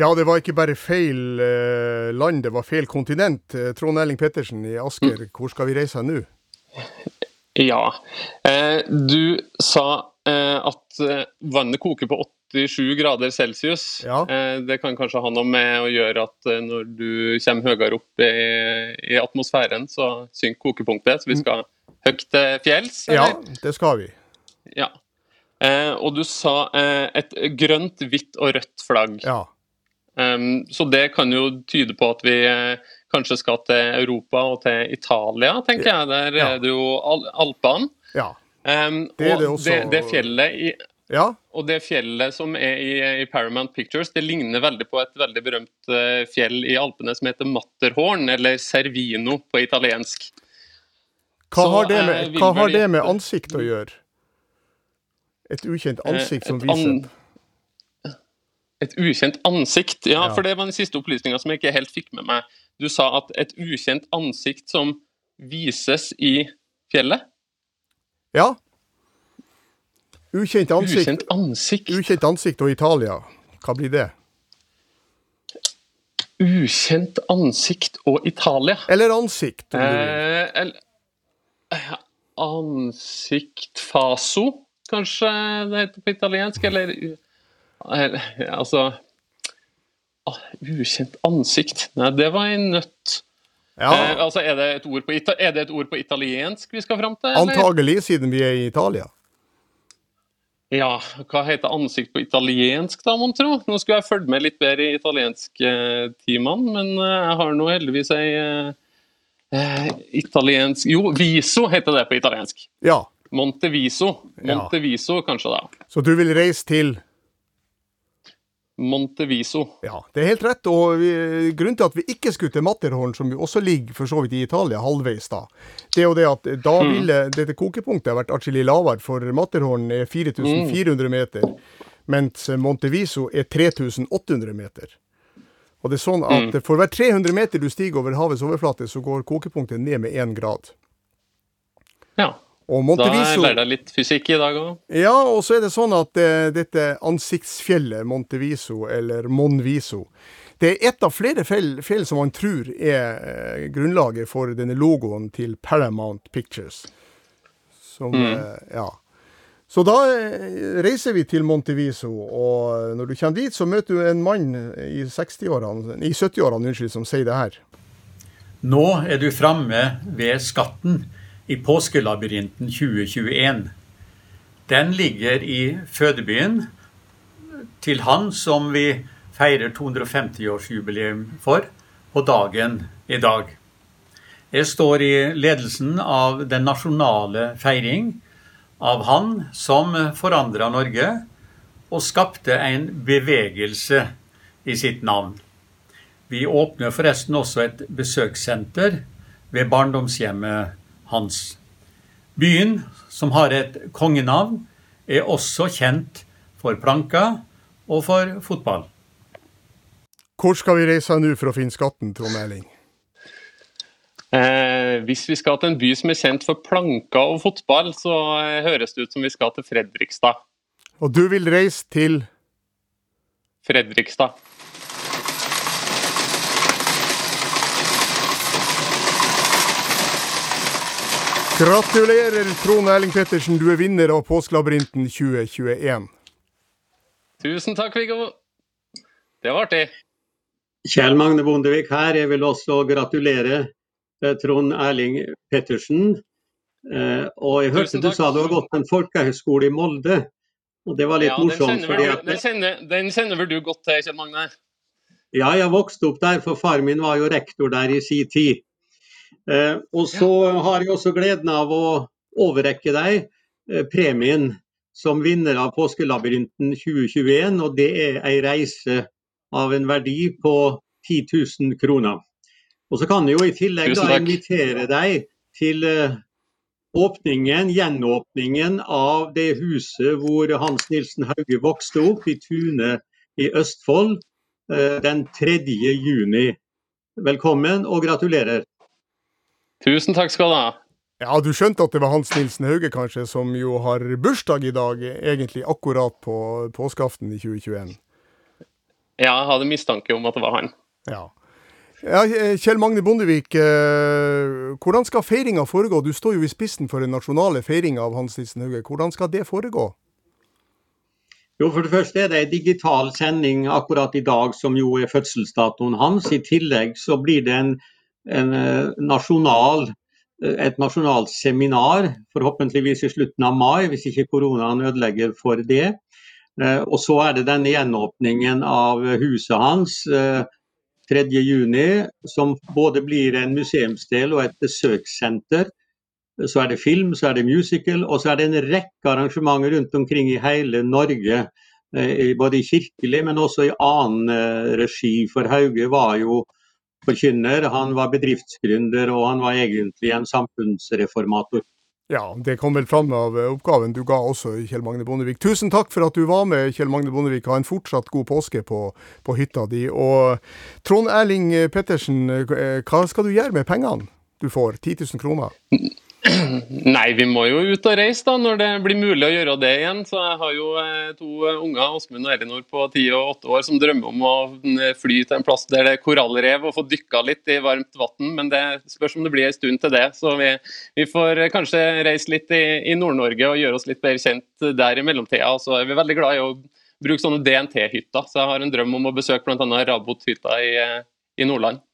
Ja, det var ikke bare feil eh, land, det var feil kontinent. Eh, Trond Elling Pettersen i Asker, mm. hvor skal vi reise nå? Ja, eh, du sa eh, at vannet koker på 87 grader celsius. Ja. Eh, det kan kanskje ha noe med å gjøre at når du kommer høyere opp i, i, atmosfæren, så synker kokepunktet. Så vi skal høyt til fjells? Eller? Ja, det skal vi. Ja. Eh, og du sa eh, et grønt, hvitt og rødt flagg. Ja. Um, så det kan jo tyde på at vi eh, kanskje skal til Europa og til Italia, tenker jeg. Der ja. er det jo Al Alpene. Ja. Um, det er det også. Det, det fjellet i ja. Og det fjellet som er i, i, Paramount Pictures, det ligner veldig på et veldig berømt uh, fjell i Alpene som heter Matterhorn, eller Servino på italiensk. Hva, Så, har, det med, hva har det med ansikt å gjøre? Et ukjent Eh, ansikt som viser Et ukjent ansikt? Ja, ja, for det var den siste opplysninga som jeg ikke helt fikk med meg. Du sa at et ukjent ansikt som vises i fjellet? Ja. Ukjent ansikt. Ukjent ansikt. Ukjent ansikt og Italia. Hva blir det? Ukjent ansikt og Italia. Eller ansikt. Eh, eller, ansikt faso, kanskje det heter på italiensk. Eller, eller altså ah, Ukjent ansikt. Nei, det var en nøtt. Ja. Eh, altså, er det, på, er det, et ord på italiensk vi skal fram til? Eller? Antagelig, siden vi er i Italia. Ja, hva heter ansikt på italiensk, da, mon tro? Nå skulle jeg fulgt med litt bedre i italiensktimene, men eh, jeg har nå heldigvis ei eh, eh, italiensk Jo, viso heter det på italiensk. Ja. Monteviso. Monteviso, ja. kanskje, da. Så du vil reise til Monteviso. Ja, det er helt rett. Og vi, grunnen til at vi ikke skulle til Matterhorn, som også ligger for så vidt i Italia, halvveis da, det er jo det at da mm. ville dette kokepunktet vært atskillig lavere, for Matterhorn er 4400 meter, mens Monteviso er 3800 meter. Og det er sånn at mm. For hver 300 meter du stiger over havets overflate, så går kokepunktet ned med én grad. Ja. Da lærer jeg litt fysikk i dag òg. Ja, og så er det sånn at uh, dette ansiktsfjellet, Monteviso, eller Monviso, det er ett av flere fjell, fjell som man tror er uh, grunnlaget for denne logoen til Paramount Pictures. Som, mm. uh, ja. Så da reiser vi til Monteviso, og når du kommer dit, så møter du en mann i 70-årene 70-årene, som sier det her. Nå er du framme ved skatten i Påskelabyrinten 2021. Den ligger i fødebyen til han som vi feirer 250-årsjubileum for på dagen i dag. Jeg står i ledelsen av den nasjonale feiring av han som forandra Norge og skapte en bevegelse i sitt navn. Vi åpner forresten også et besøkssenter ved barndomshjemmet hans. Byen, som har et kongenavn, er også kjent for planka og for fotball. Hvor skal vi reise nå for å finne skatten, Trond Erling? Eh, hvis vi skal til en by som er kjent for planker og fotball, så eh, høres det ut som vi skal til Fredrikstad. Og du vil reise til Fredrikstad. Gratulerer, Trond Erling Pettersen. Du er vinner av Påskelabyrinten 2021. Tusen takk, Viggo. Det var artig. Kjell Magne Bondevik her. Jeg vil også gratulere eh, Trond Erling Pettersen. Eh, og jeg hørte du sa du har gått på en folkehøyskole i Molde. Og det var litt ja, morsomt. Den kjenner, vel, den, kjenner, den kjenner vel du godt til, Kjell Magne? Ja, jeg vokste opp der, for far min var jo rektor der i sin tid. Eh, og så har jeg også gleden av å overrekke deg eh, premien som vinner av Påskelabyrinten 2021, og det er ei reise av en verdi på 10 000 kroner. Og så kan jeg jo i tillegg da invitere deg til eh, åpningen, gjenåpningen av det huset hvor Hans Nilsen Hauge vokste opp, i Tune i Østfold, den 3. juni. Velkommen og gratulerer. Tusen takk skal du ha. Ja, du skjønte at det var Hans Nilsen Hauge, kanskje, som jo har bursdag i dag, egentlig akkurat på påskeaften i 2021? Ja, jeg hadde mistanke om at det var han. Ja. ja Kjell Magne Bondevik, eh, hvordan skal feiringa foregå? Du står jo i spissen for den nasjonale feiringa av Hans Nilsen Hauge. Hvordan skal det foregå? Jo, For det første er det en digital sending akkurat i dag, som jo er fødselsdatoen hans. I tillegg så blir det en en eh, nasjonal, eh, et nasjonalt seminar, forhåpentligvis i slutten av mai, hvis ikke koronaen ødelegger for det. Eh, og så er det denne gjenåpningen av huset hans 3.6, som både blir en museumsdel og et besøkssenter. Så er det film, så er det musical, og så er det en rekke arrangementer rundt omkring i hele Norge. Både i kirkelig, men også i annen regi. For Hauge var jo forkynner, han var bedriftsgründer og han var egentlig en samfunnsreformator. Ja, det kom vel fram av eh, oppgaven du ga også, Kjell Magne Bondevik. Tusen takk for at du var med, Kjell Magne Bondevik. Ha en fortsatt god påske på, på hytta di. Og Trond Erling Pettersen, eh, hva skal du gjøre med pengene du får? 10 000 kroner? Nei, vi må jo ut og reise da, når det blir mulig å gjøre det igjen. Så jeg har jo eh, to eh, unger, Åsmund og Elinor på ti og åtte år, som drømmer om å eh, fly til en plass der det er korallrev og få dykka litt i varmt vann. Men det spørs om det blir en stund til det. Så vi, vi får kanskje reise litt i, i Nord-Norge og gjøre oss litt bedre kjent der i mellomtida. Så er vi veldig glad i å bruke sånne DNT-hytter. Så jeg har en drøm om å besøke bl.a. Rabot-hytta i, i Nordland.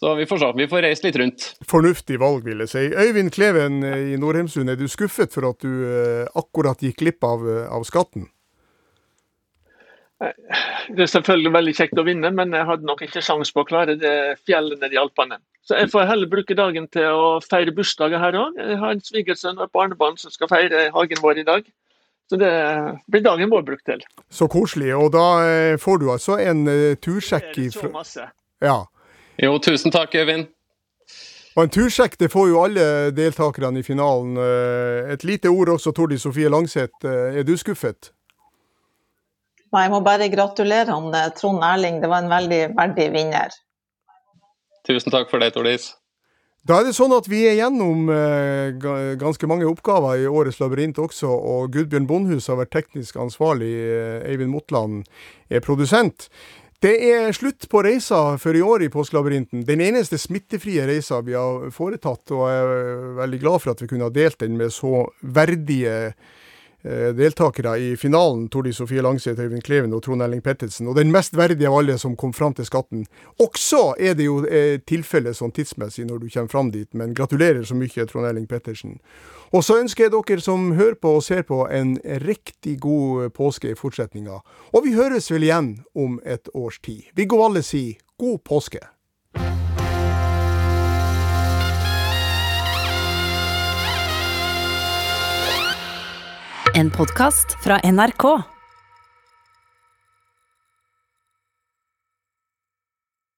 Så vi får se. Vi får reise litt rundt. Fornuftig valg, vil jeg si. Øyvind Kleven eh, i Nordheimsund, er du skuffet for at du eh, akkurat gikk glipp av, eh, av skatten? Det er selvfølgelig veldig kjekt å vinne, men jeg hadde nok ikke sjanse på å klare det fjellet nede i Alpene. Så jeg får heller bruke dagen til å feire bursdager her òg. Jeg har en svigersønn og et barnebarn som skal feire hagen vår i dag. Så det blir dagen vår brukt til. Så koselig. Og da får du altså en tursjekk ifra Så masse. Ja. Jo, tusen takk, Øyvind. Og En tursjekk det får jo alle deltakerne i finalen. Eh, et lite ord også, Tordi Sofie Langseth. Eh, er du skuffet? Nei, jeg må bare gratulere han eh, Trond Erling. Det var en veldig verdig vinner. Tusen takk for det, Tordis. Da er det sånn at vi er gjennom ganske mange oppgaver i årets labyrint også, og Gudbjørn Bondhus har vært teknisk ansvarlig. Eivind Motland er produsent. Det er slutt på reisa for i år i Påskelabyrinten. Den eneste smittefrie reisa vi har foretatt, og jeg er veldig glad for at vi kunne ha delt den med så verdige eh, deltakere i finalen, Tordi Sofie Langseth, Øyvind Kleven og Trond Elling Pettersen. Og den mest verdige av alle som kom fram til skatten. Også er det jo eh, tilfellet sånn tidsmessig når du kommer fram dit, men gratulerer så mye, Trond Elling Pettersen. Og så ønsker jeg dere som hører på og ser på, en riktig god påske i fortsetninga. Og vi høres vel igjen om et års tid. Viggo Valle sier god påske. En podkast fra NRK.